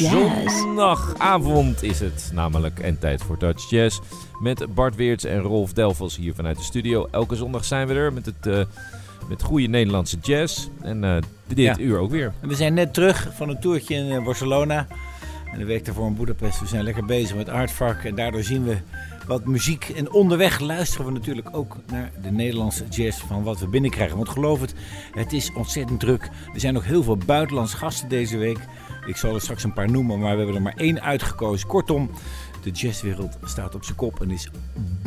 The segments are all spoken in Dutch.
Jazz. Zondagavond is het namelijk en tijd voor Dutch Jazz. Met Bart Weerts en Rolf Delvels hier vanuit de studio. Elke zondag zijn we er met, het, uh, met goede Nederlandse jazz. En uh, dit ja. uur ook weer. We zijn net terug van een toertje in eh, Barcelona. En de week daarvoor in Boedapest. We zijn lekker bezig met Artvark. En daardoor zien we wat muziek. En onderweg luisteren we natuurlijk ook naar de Nederlandse jazz van wat we binnenkrijgen. Want geloof het, het is ontzettend druk. Er zijn nog heel veel buitenlandse gasten deze week. Ik zal er straks een paar noemen, maar we hebben er maar één uitgekozen. Kortom, de jazzwereld staat op zijn kop en is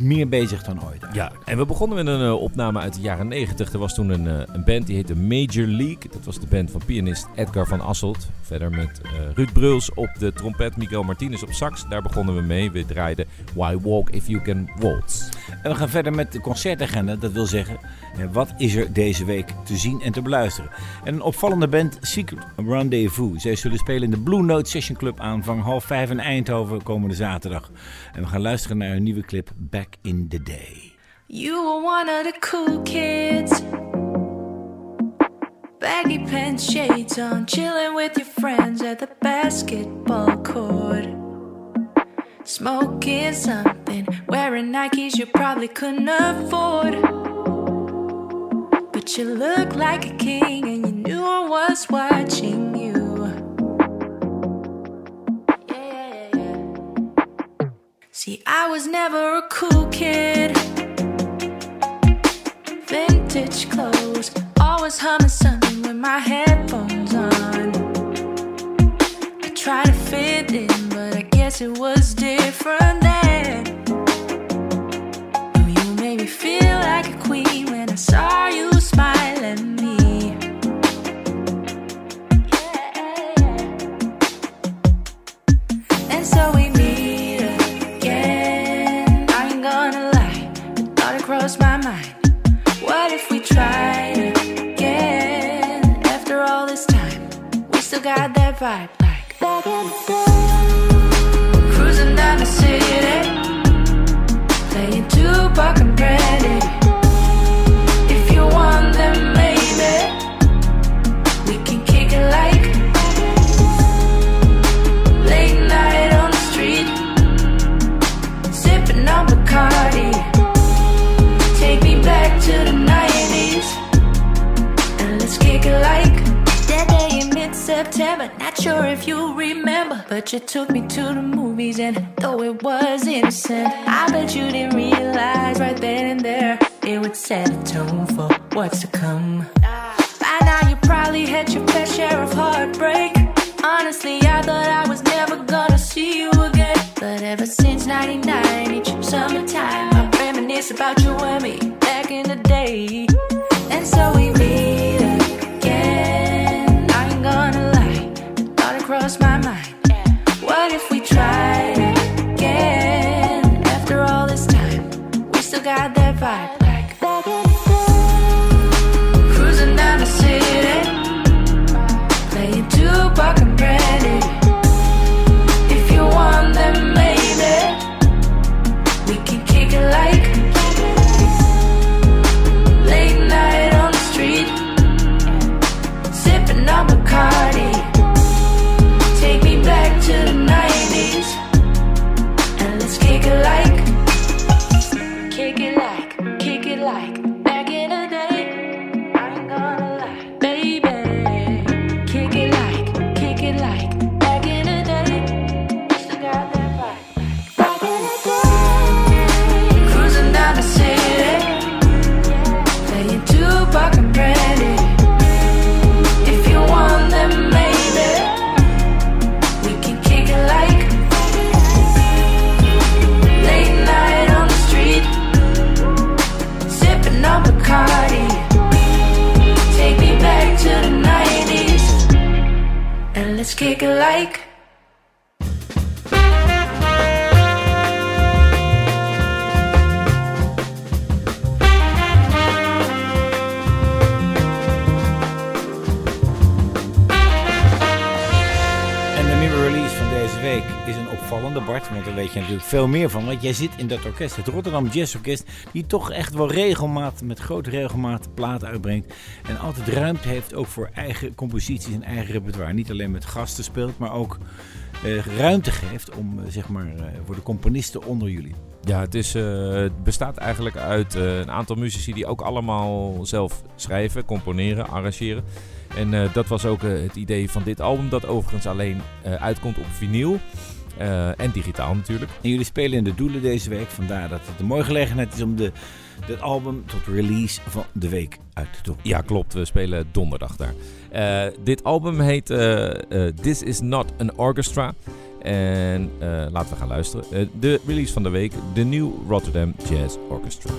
meer bezig dan ooit. Ja, en we begonnen met een uh, opname uit de jaren 90. Er was toen een, uh, een, band die heette Major League. Dat was de band van pianist Edgar van Asselt. Verder met uh, Ruud Bruls op de trompet, Miguel Martinez op sax. Daar begonnen we mee. We draaiden Why Walk If You Can Waltz. En we gaan verder met de concertagenda. Dat wil zeggen, wat is er deze week te zien en te beluisteren? En een opvallende band, Secret Rendezvous. Zij zullen spelen in de Blue Note Session Club aanvang half vijf in Eindhoven komende zaterdag. En we gaan luisteren naar een nieuwe clip, Back in the Day. You were one of the cool kids. Baggy pants, shades on, chilling with your friends at the basketball court. Smoking something, wearing Nikes you probably couldn't afford. But you look like a king, and you knew I was watching you. See, I was never a cool kid. Vintage clothes, always humming something with my headphones on. I try to fit in, but I guess it was different then. You made me feel like a queen when I saw you got that vibe like back in the day. Cruising down the city, playing Tupac and Brandy. You took me to the movies, and though it was innocent, I bet you didn't realize right then and there it would set a tone for what's to come. By now you probably had your fair share of heartbreak. Honestly, I thought I was never gonna see you again. But ever since 99, each summertime, I reminisce about you and me back in the day. Veel meer van. Want jij zit in dat orkest, het Rotterdam Jazz Orkest, die toch echt wel regelmaat, met grote regelmaat platen uitbrengt. En altijd ruimte heeft ook voor eigen composities en eigen repertoire. Niet alleen met gasten speelt, maar ook eh, ruimte geeft om, eh, zeg maar, eh, voor de componisten onder jullie. Ja, het, is, het bestaat eigenlijk uit een aantal muzici die ook allemaal zelf schrijven, componeren, arrangeren. En dat was ook het idee van dit album, dat overigens alleen uitkomt op vinyl. Eh, en digitaal natuurlijk. En jullie spelen in de Doelen deze week, vandaar dat het een mooie gelegenheid is om de, het album tot release van de week uit te doen. Ja, klopt. We spelen donderdag daar. Eh, dit album heet eh, This Is Not an Orchestra. En laten we gaan luisteren. De release van de week, de New Rotterdam Jazz Orchestra.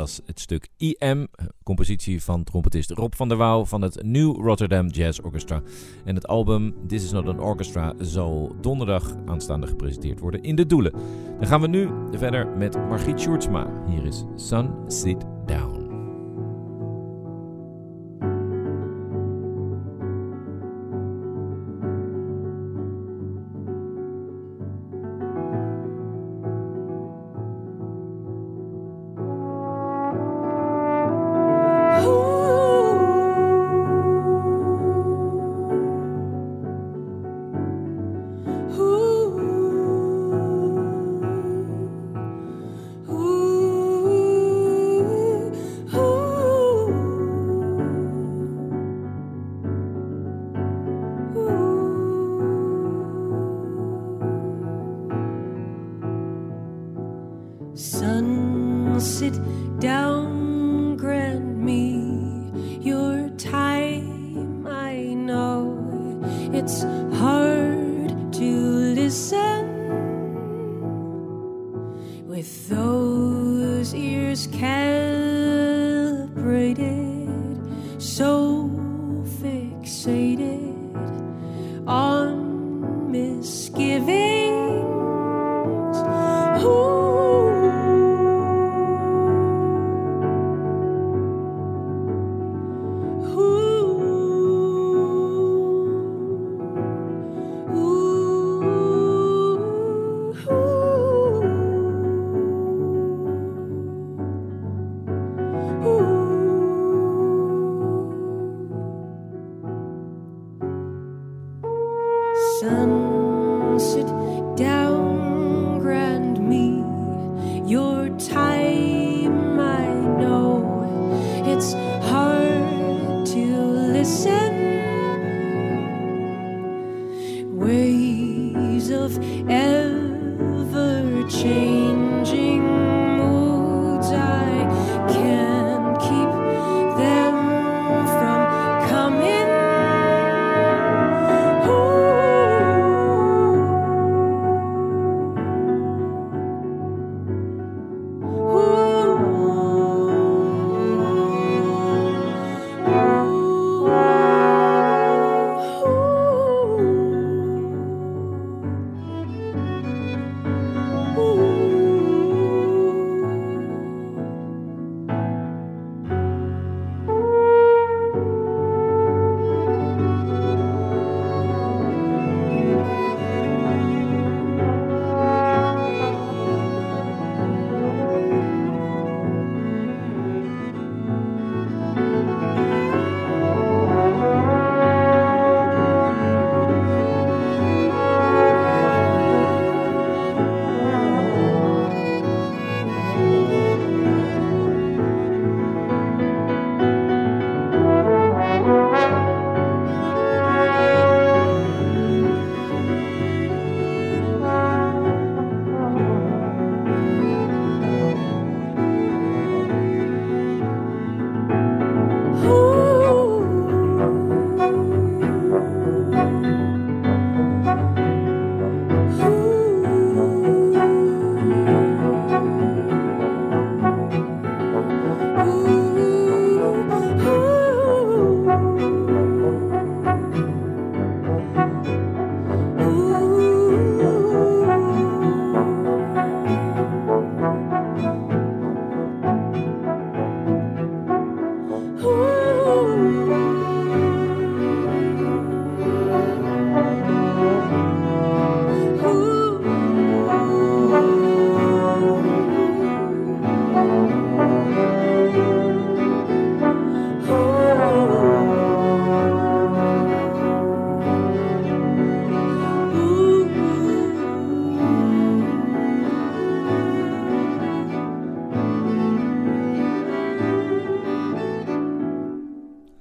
Was het stuk IM, compositie van trompetist Rob van der Wouw van het New Rotterdam Jazz Orchestra. En het album This Is Not An Orchestra zal donderdag aanstaande gepresenteerd worden in de Doelen. Dan gaan we nu verder met Margriet Sjoerdsma. Hier is Sun Sit Down.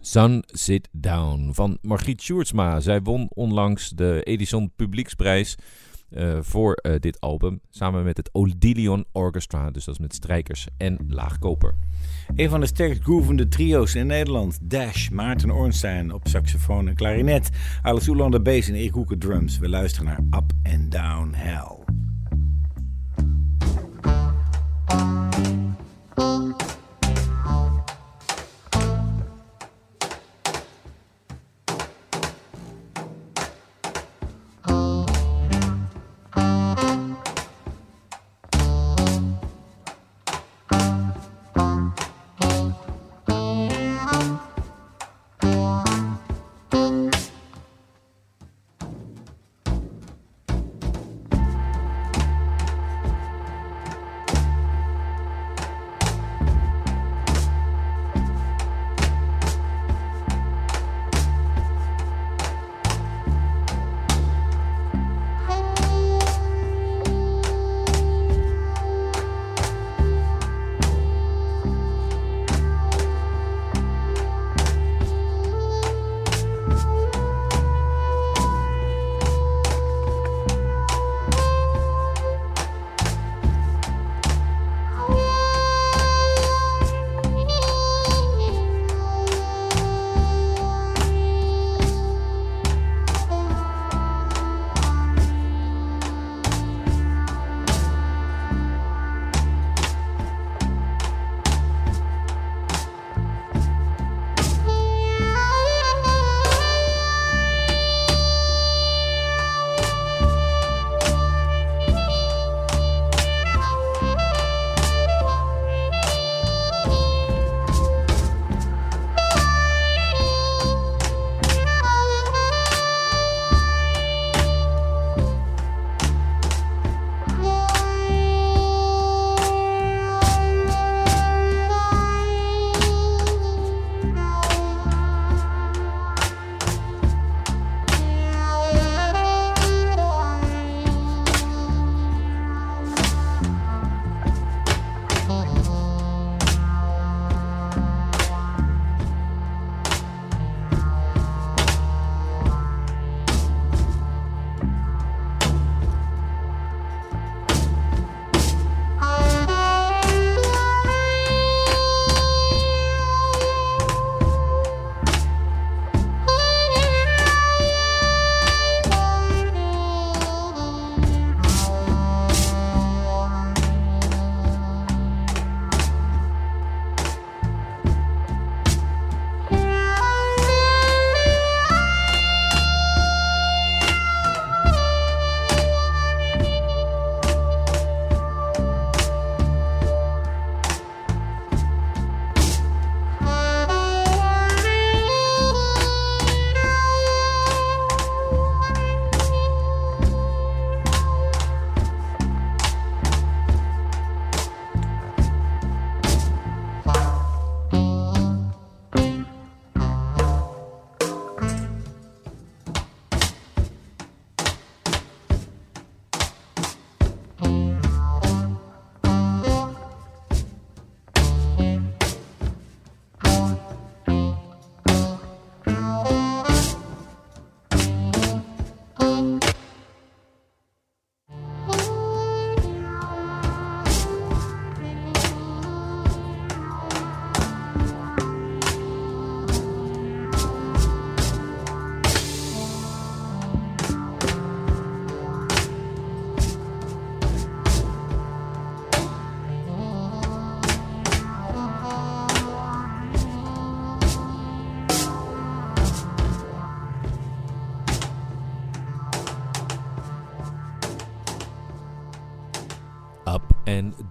Sun Sit Down van Margriet Sjoerdsma. Zij won onlangs de Edison Publieksprijs eh, voor eh, dit album. Samen met het Odilion Orchestra. Dus dat is met strijkers en laagkoper. Een van de sterkst groovende trio's in Nederland. Dash, Maarten Ornstein op saxofoon en klarinet. Alice Oelander bass en Erik Hoeken drums. We luisteren naar Up and Down Hell.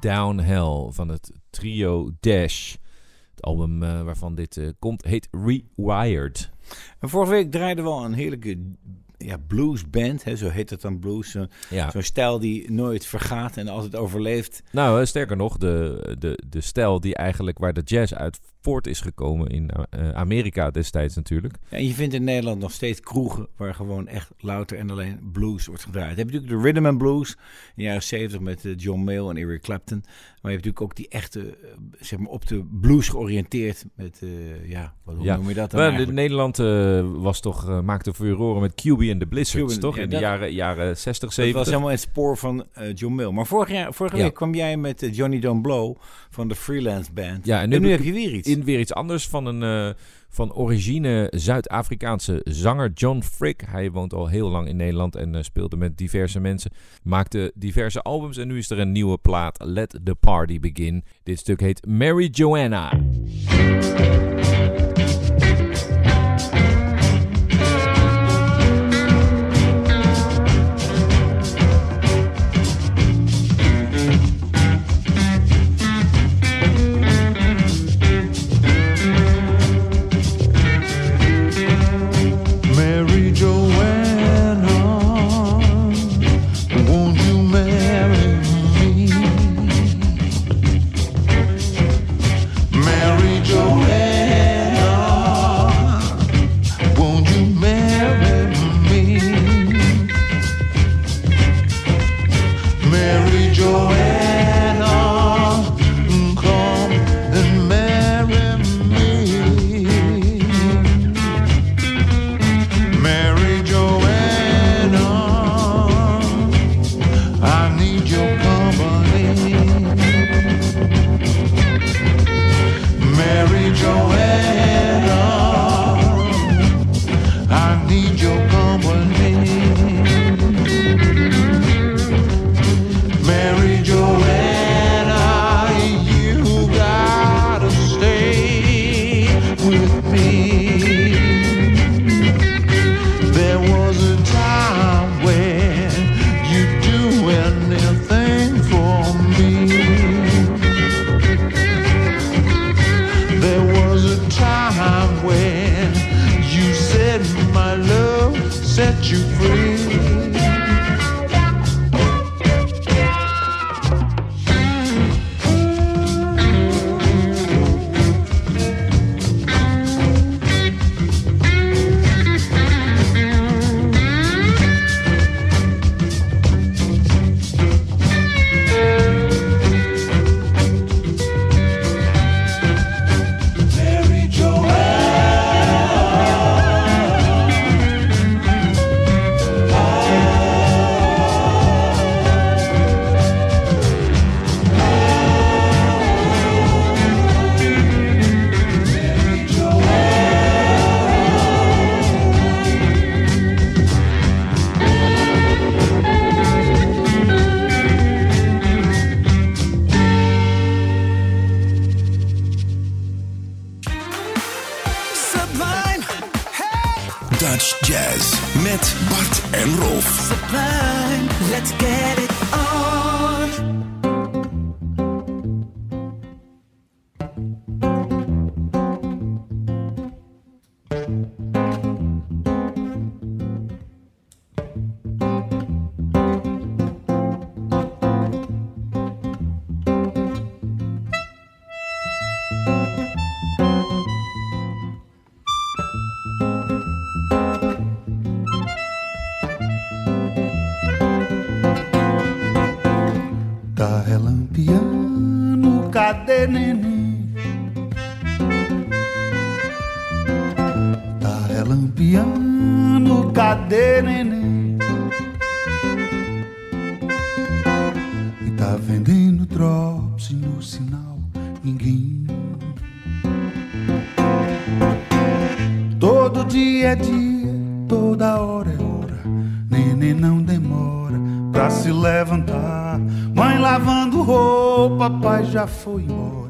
Downhill van het trio Dash. Het album eh, waarvan dit eh, komt heet Rewired. En vorige week draaiden we al een heerlijke ja, bluesband, hè, zo heet het dan blues. Zo- Ja. Zo'n stijl die nooit vergaat en altijd overleeft. Nou, eh, sterker nog, de, de, de stijl die eigenlijk waar de jazz uit voort is gekomen in eh, Amerika destijds natuurlijk. Ja, en je vindt in Nederland nog steeds kroegen waar gewoon echt louter en alleen blues wordt gedraaid. Je hebt natuurlijk de rhythm and blues in de jaren 70 met eh, John Mayall en Eric Clapton. Maar je hebt natuurlijk ook die echte, eh, zeg maar op de blues georiënteerd met, ja, wat, Ja. noem je dat dan? Nederland eh, was toch, maakte furoren met QB en de Blizzards, QB, toch? ja, in de dat- jaren, jaren 60, Dat 70. was helemaal het spoor van John Mayall. Maar vorig jaar, vorige week kwam jij met Johnny Don't Blow van de Freelance Band. Ja, en nu en nu heb je weer iets. In weer iets anders van een eh, van origine Zuid-Afrikaanse zanger John Frick. Hij woont al heel lang in Nederland en eh, speelde met diverse mensen. Maakte diverse albums en nu is er een nieuwe plaat. Let the Party Begin. Dit stuk heet Mary Joanna. You free. Cadê neném? Tá relampiando, cadê neném? E tá vendendo drops no sinal, ninguém. Todo dia é dia, toda hora é hora. Neném não demora pra se levantar. Mãe lavando roupa, pai já foi embora.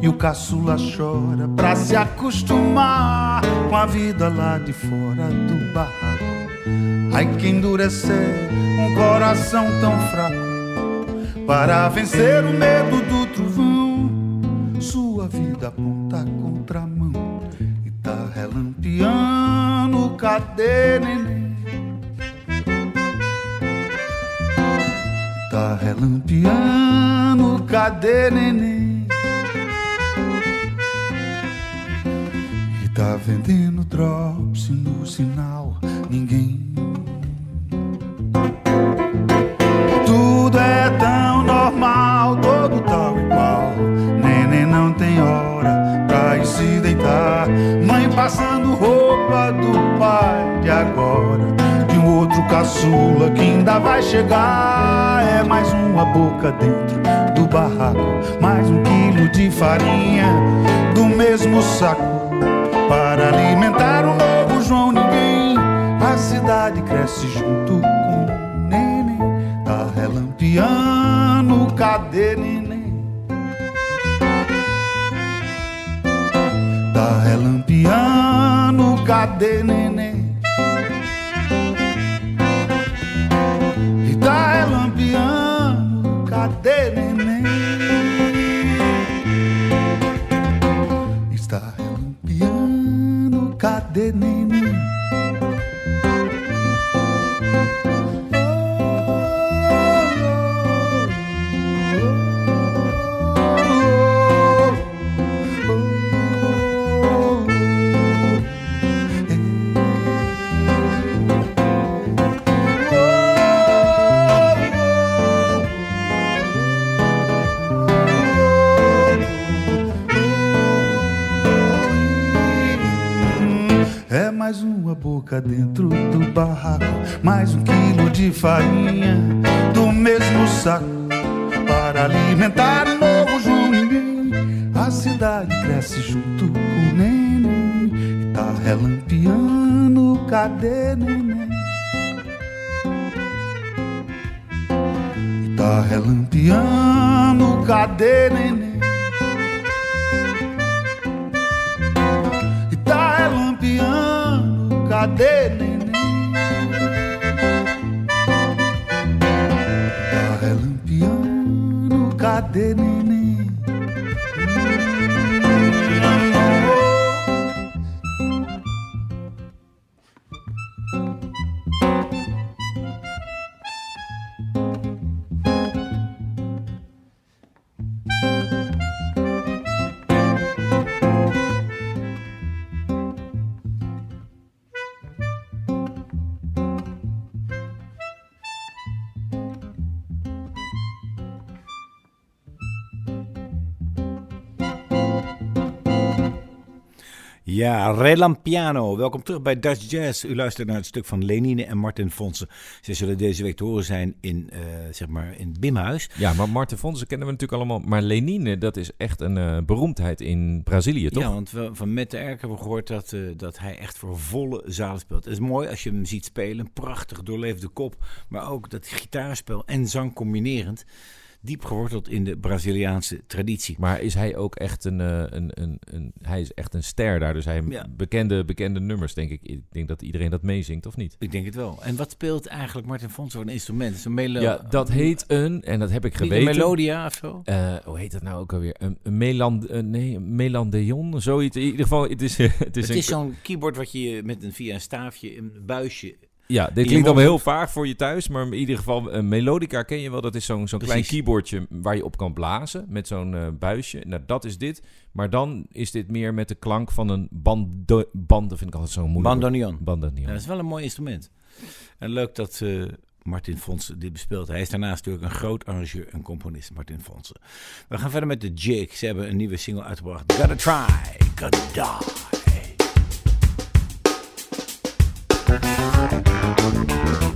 E o caçula chora pra se acostumar com a vida lá de fora do barraco. Ai, que endurecer um coração tão fraco. para vencer o medo do trovão. Sua vida aponta a contramão e tá relampeando. Cadê neném? Tá relampeando. Cadê neném? E tá vendendo drops no sinal. Ninguém tudo é tão normal, todo tal igual. Neném não tem hora pra ir se deitar. Mãe passando roupa outro caçula que ainda vai chegar. É mais uma boca dentro do barraco. Mais um quilo de farinha do mesmo saco. Para alimentar o novo João Ninguém. A cidade cresce junto com o neném. Tá relampeando, cadê neném? Tá relampeando, cadê neném? Ja, Relampiano. Welkom terug bij Dutch Jazz. U luistert naar het stuk van Lenine en Martin Fonsen. Ze zullen deze week te horen zijn in, eh, zeg maar in het Bimhuis. Ja, maar Marten Fonsen kennen we natuurlijk allemaal. Maar Lenine, dat is echt een eh, beroemdheid in Brazilië, toch? Ja, want we, van Mette Erk hebben we gehoord dat, eh, dat hij echt voor volle zalen speelt. Het is mooi als je hem ziet spelen. Prachtig doorleefde kop. Maar ook dat gitaarspel en zang combinerend. Diep geworteld in de Braziliaanse traditie. Maar is hij ook echt een, eh, een, een, een... Hij is echt een ster daar. Dus hij Ja. bekende, bekende nummers, denk ik. Ik denk dat iedereen dat meezingt, of niet? Ik denk het wel. En wat speelt eigenlijk Martin Fonsen voor een instrument? Is een melo- Ja, dat heet een... En dat heb ik Niet een geweten. melodia of zo? Eh, hoe heet dat nou ook alweer? Een, een meland, eh, nee, een melandeon, zoiets. In ieder geval, het is, het is, Het is zo'n keyboard wat je met een, via een staafje, een buisje... Ja, dit klinkt allemaal heel vaag voor je thuis, maar in ieder geval, een melodica ken je wel. Dat is zo'n zo'n klein keyboardje waar je op kan blazen met zo'n eh, buisje. Nou, dat is dit. Maar dan is dit meer met de klank van een bando, banden, vind ik altijd zo moeilijk. Bandoneon. Bandoneon. Ja, dat is wel een mooi instrument. En leuk dat eh, Martin Fonsen dit bespeelt. Hij is daarnaast natuurlijk een groot arrangeur en componist, Martin Fonsen. We gaan verder met de Jig. Ze hebben een nieuwe single uitgebracht. Gotta try, gotta die. Thank you.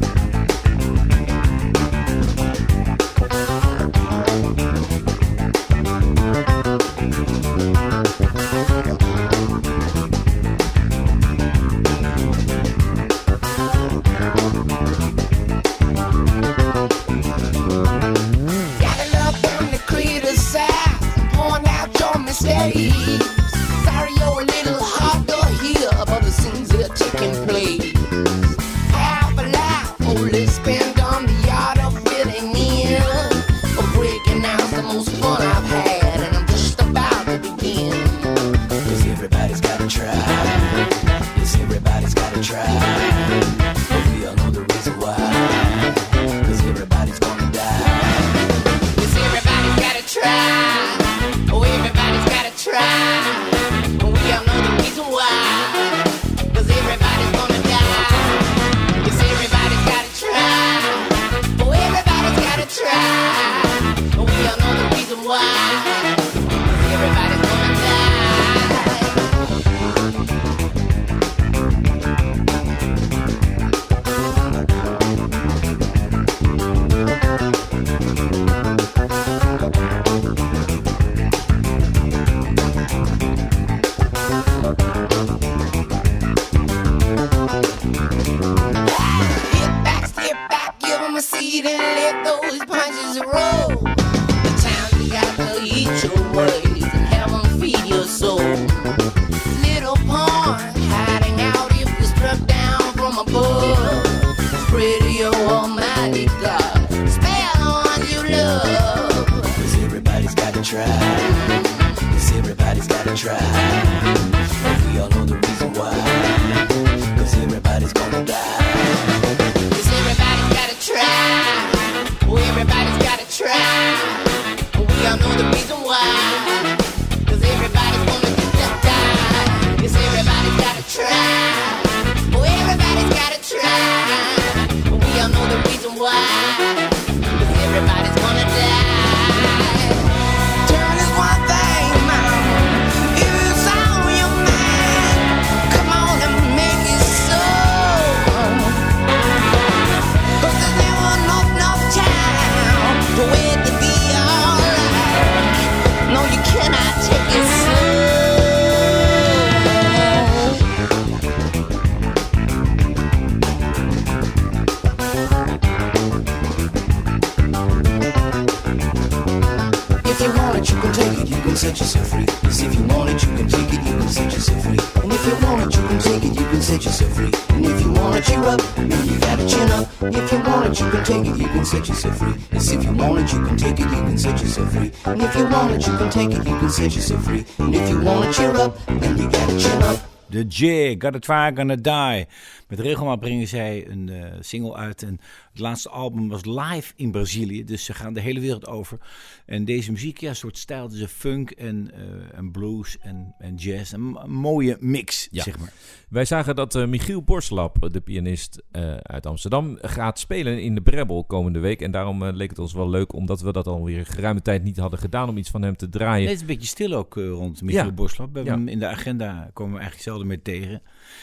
It, you set yourself free. And if you it, you're up, then you gotta chin up. De J, Gotta Try, Gonna Die. Met regelmaat brengen zij een eh, single uit. En het laatste album was live in Brazilië. Dus ze gaan de hele wereld over. En deze muziek, ja, een soort stijl. Dus funk en, eh, en blues en, en jazz. Een, mooie mix, Ja. zeg maar. Wij zagen dat eh, Michiel Borslap, de pianist eh, uit Amsterdam, gaat spelen in de Brebbel komende week. En daarom leek het ons wel leuk, omdat we dat alweer geruime tijd niet hadden gedaan, om iets van hem te draaien. Nee, het is een beetje stil ook rond Michiel Ja. Borslap. We hebben Ja. hem in de agenda komen we eigenlijk zelden meer tegen.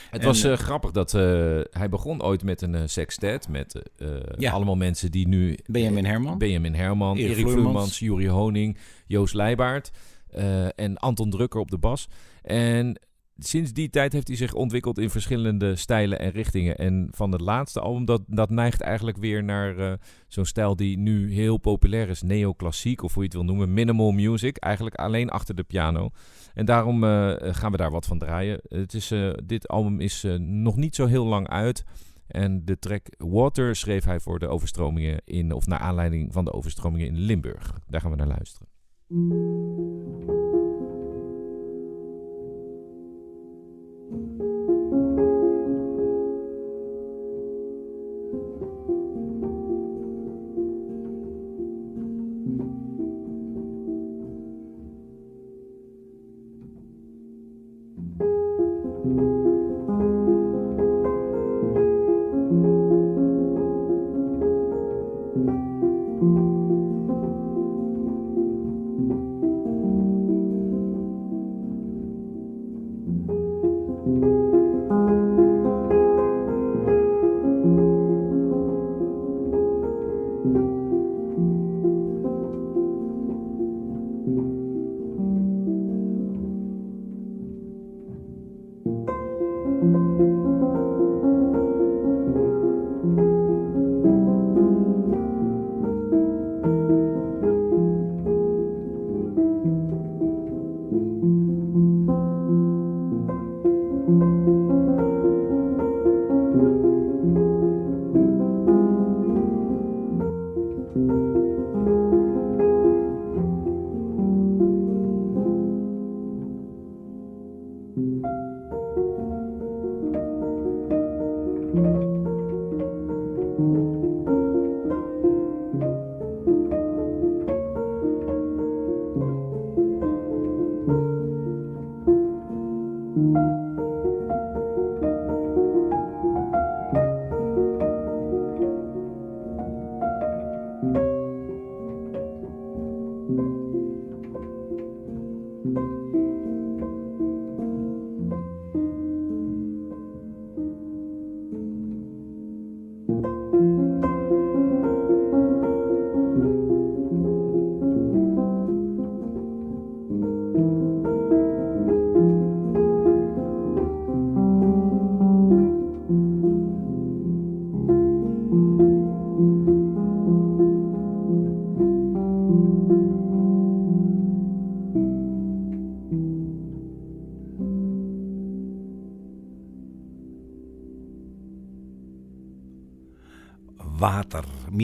Het En, was grappig dat hij begon ooit met een sextet met Ja. allemaal mensen die nu... Benjamin Herman. Benjamin Herman, Erik. Vloeimans, Juri Honing, Joost Leijbaard eh, en Anton Drukker op de bas. En sinds die tijd heeft hij zich ontwikkeld in verschillende stijlen en richtingen. En van het laatste album, dat, dat neigt eigenlijk weer naar eh, zo'n stijl die nu heel populair is. Neoclassiek, of hoe je het wil noemen. Minimal music, eigenlijk alleen achter de piano. En daarom eh, gaan we daar wat van draaien. Het is, eh, dit album is eh, nog niet zo heel lang uit. En de track Water schreef hij voor de overstromingen in, of naar aanleiding van de overstromingen in Limburg. Daar gaan we naar luisteren.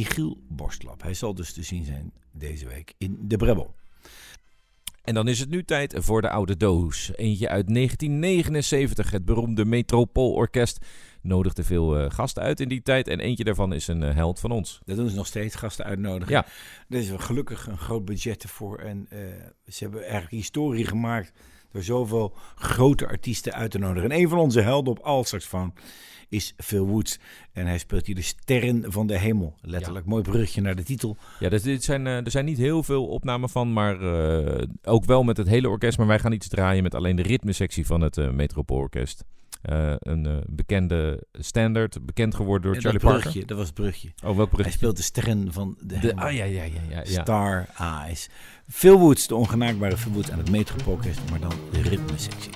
Michiel Borstlap. Hij zal dus te zien zijn deze week in de Brebbel. En dan is het nu tijd voor de oude doos. Eentje uit 1979. Het beroemde Metropoolorkest nodigde veel eh, gasten uit in die tijd. En eentje daarvan is een eh, held van ons. Dat doen ze nog steeds, gasten uitnodigen. Ja. Er is gelukkig een groot budget ervoor. En eh, ze hebben eigenlijk historie gemaakt door zoveel grote artiesten uit te nodigen. En een van onze helden op altsaxofoon is Phil Woods. En hij speelt hier de Sterren van de Hemel. Letterlijk, mooi brugje naar de titel. Ja, dus dit zijn, eh, er zijn niet heel veel opnamen van, maar eh, ook wel met het hele orkest. Maar wij gaan iets draaien met alleen de ritmesectie van het uh, Metropoolorkest. Eh, een eh, bekende standaard, bekend geworden door Charlie dat Parker. dat was het brugje. Oh, welk brugje? Hij speelt de Sterren van de, ah, ja, ja, ja, ja, ja. Star Eyes. Phil Woods, de ongenaakbare Phil Woods aan het Metropoolorkest, maar dan de ritmesectie.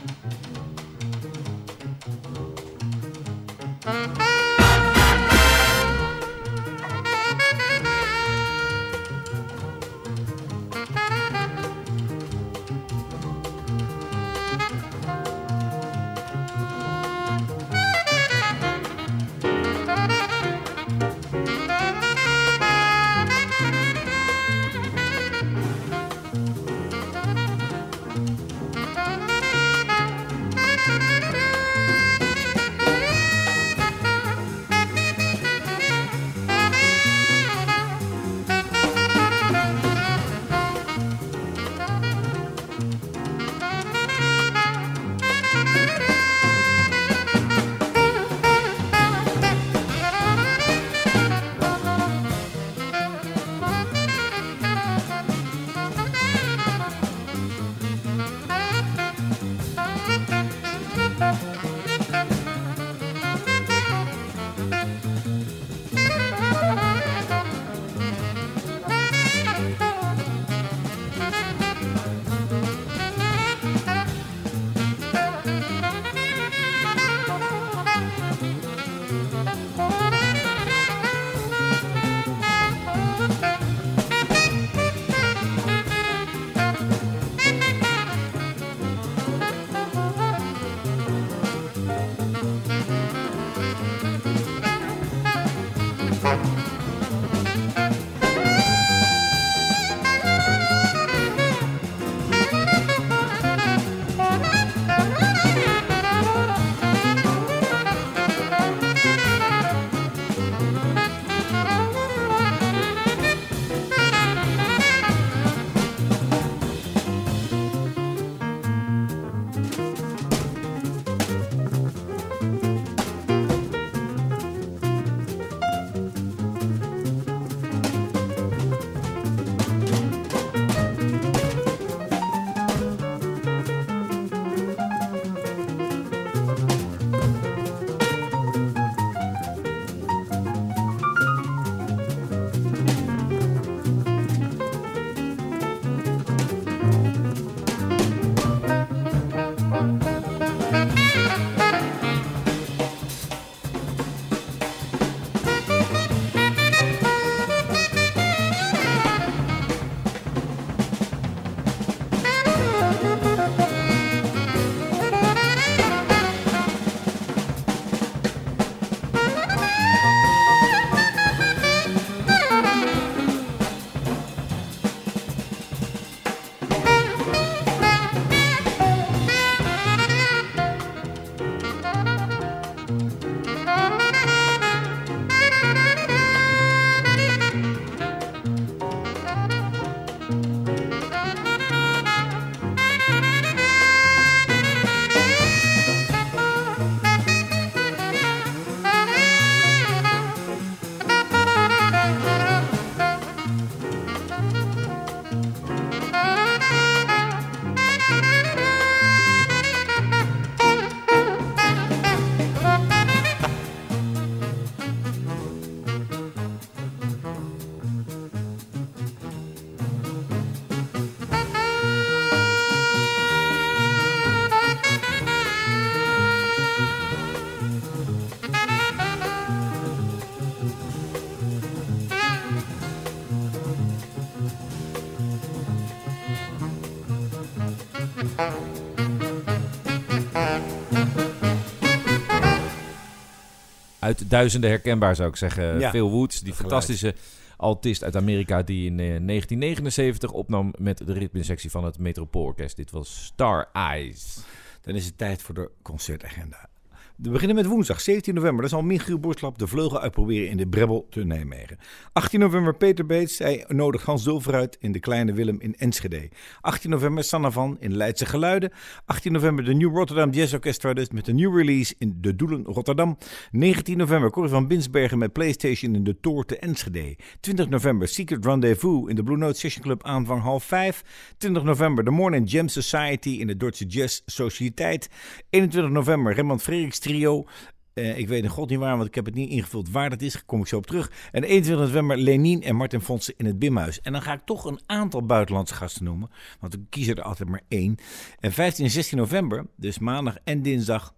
Duizenden herkenbaar zou ik zeggen. Ja. Phil Woods, die fantastische altist uit Amerika die in eh, 1979 opnam met de ritmesectie van het Metropoolorkest. Dit was Star Eyes. Dan is het tijd voor de concertagenda. We beginnen met woensdag 17 november. Dan zal Michiel Borslap de vleugel uitproberen in de Brebbel te Nijmegen. 18 november Peter Beets. Hij nodigt Hans Dulfer uit in de Kleine Willem in Enschede. 18 november Sanna van in Leidse Geluiden. 18 november de New Rotterdam Jazz Orchestra dus met een nieuw release in De Doelen Rotterdam. 19 november Corrie van Binsbergen met Playstation in de Tour te Enschede. 20 november Secret Rendezvous in de Blue Note Session Club aanvang half 5. 20 november de Morning Jam Society in de Duitse Jazz Sociëteit. 21 november Rembrandt Frederiks Trio. Eh, ik weet in god niet waar, want ik heb het niet ingevuld waar dat is. Kom ik zo op terug. En 21 november Lenin en Martin Fonsen in het Bimhuis. En dan ga ik toch een aantal buitenlandse gasten noemen. Want ik kies er altijd maar één. En 15 en 16 november, dus maandag en dinsdag...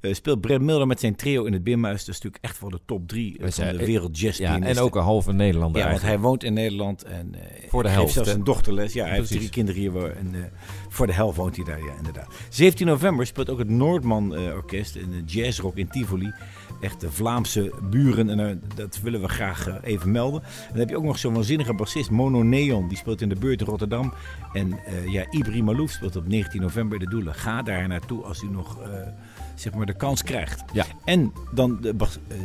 eh, speelt Brett Milder met zijn trio in het Bimhuis. Dat is natuurlijk echt voor de top drie eh, van de wereld jazz Ja, en ook een halve Nederlander ja, want hij woont in Nederland en eh, Voor de helft, zelfs hè? een dochterles. Ja, hij heeft drie kinderen hier. En, voor de helft woont hij daar, ja, inderdaad. 17 november speelt ook het Noordman Orkest in de jazzrock in Tivoli. Echt de Vlaamse buren. En dat willen we graag even melden. En dan heb je ook nog zo'n waanzinnige bassist, Mono Neon. Die speelt in de beurt in Rotterdam. En ja, Ibri Malouf speelt op 19 november in de Doelen. Ga daar naartoe als u nog zeg maar de kans krijgt. Ja. En dan de, eh,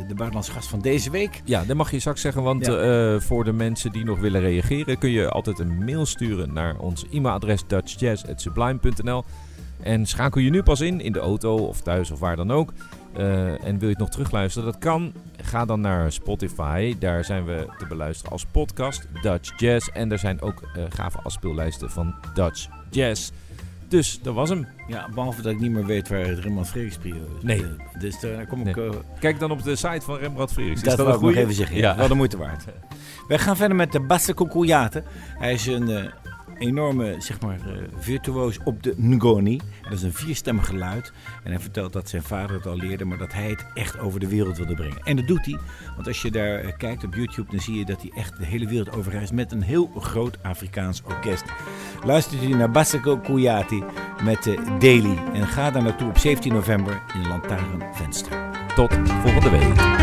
de buitenlandse gast van deze week. Ja, dat mag je straks zeggen, want Ja. eh, voor de mensen die nog willen reageren, kun je altijd een mail sturen naar ons e-mailadres dutchjazz.sublime.nl. En schakel je nu pas in, in de auto of thuis of waar dan ook. Eh, en wil je het nog terugluisteren? Dat kan. Ga dan naar Spotify. Daar zijn we te beluisteren als podcast Dutch Jazz. En er zijn ook eh, gave afspeellijsten van Dutch Jazz. Dus dat was hem. Ja, behalve dat ik niet meer weet waar het Rembrandt trio is. Nee. Eh, Dus daar kom ik... Nee. eh, Kijk dan op de site van Rembrandt. Is dat dat wil ik nog even zeggen. Ja. Wel de moeite waard. Wij gaan verder met de Basse. Hij is een eh, enorme, zeg maar, eh, virtuoos op de ngoni. Dat is een vierstemmig geluid. En hij vertelt dat zijn vader het al leerde, maar dat hij het echt over de wereld wilde brengen. En dat doet hij. Want als je daar eh, kijkt op YouTube, dan zie je dat hij echt de hele wereld overreist met een heel groot Afrikaans orkest. Luistert u naar Basse Kokoyate met eh, Daily. En ga daar naartoe op 17 november in de Lantaarnvenster. Tot volgende week.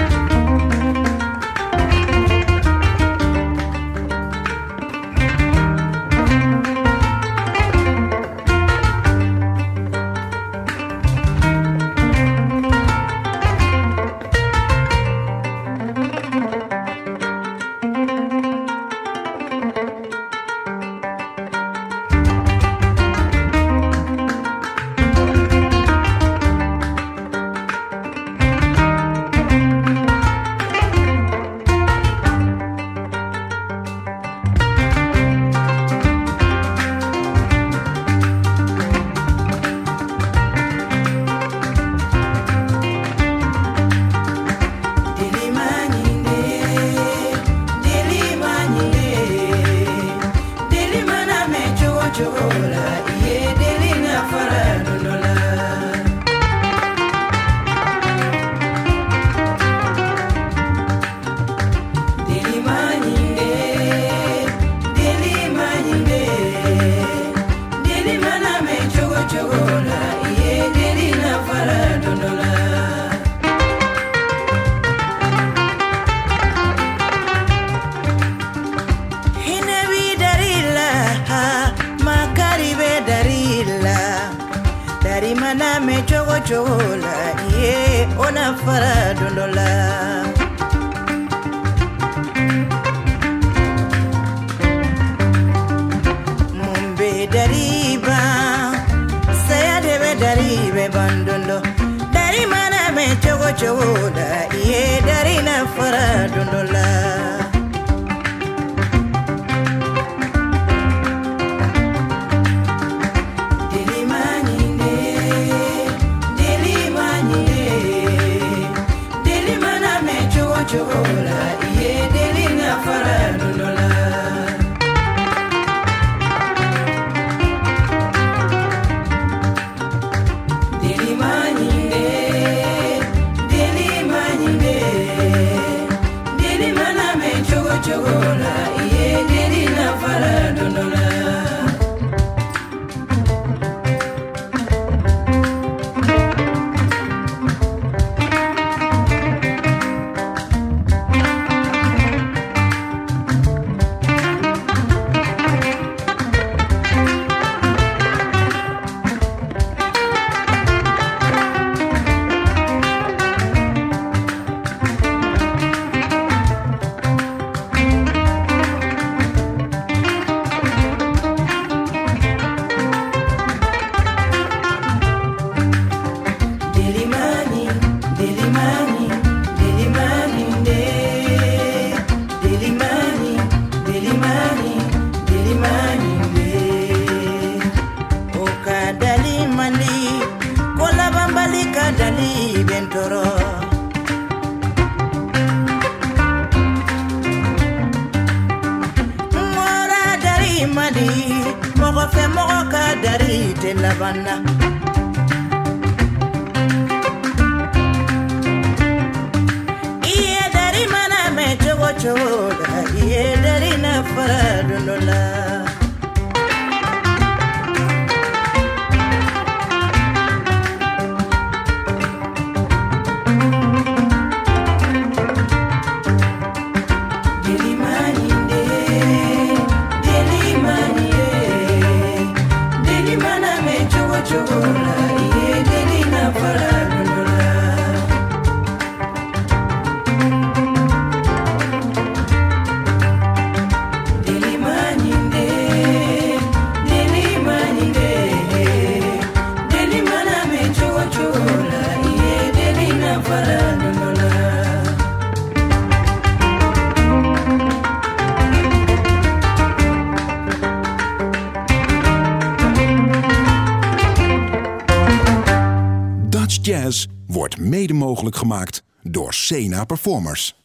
Gemaakt door Sena Performers.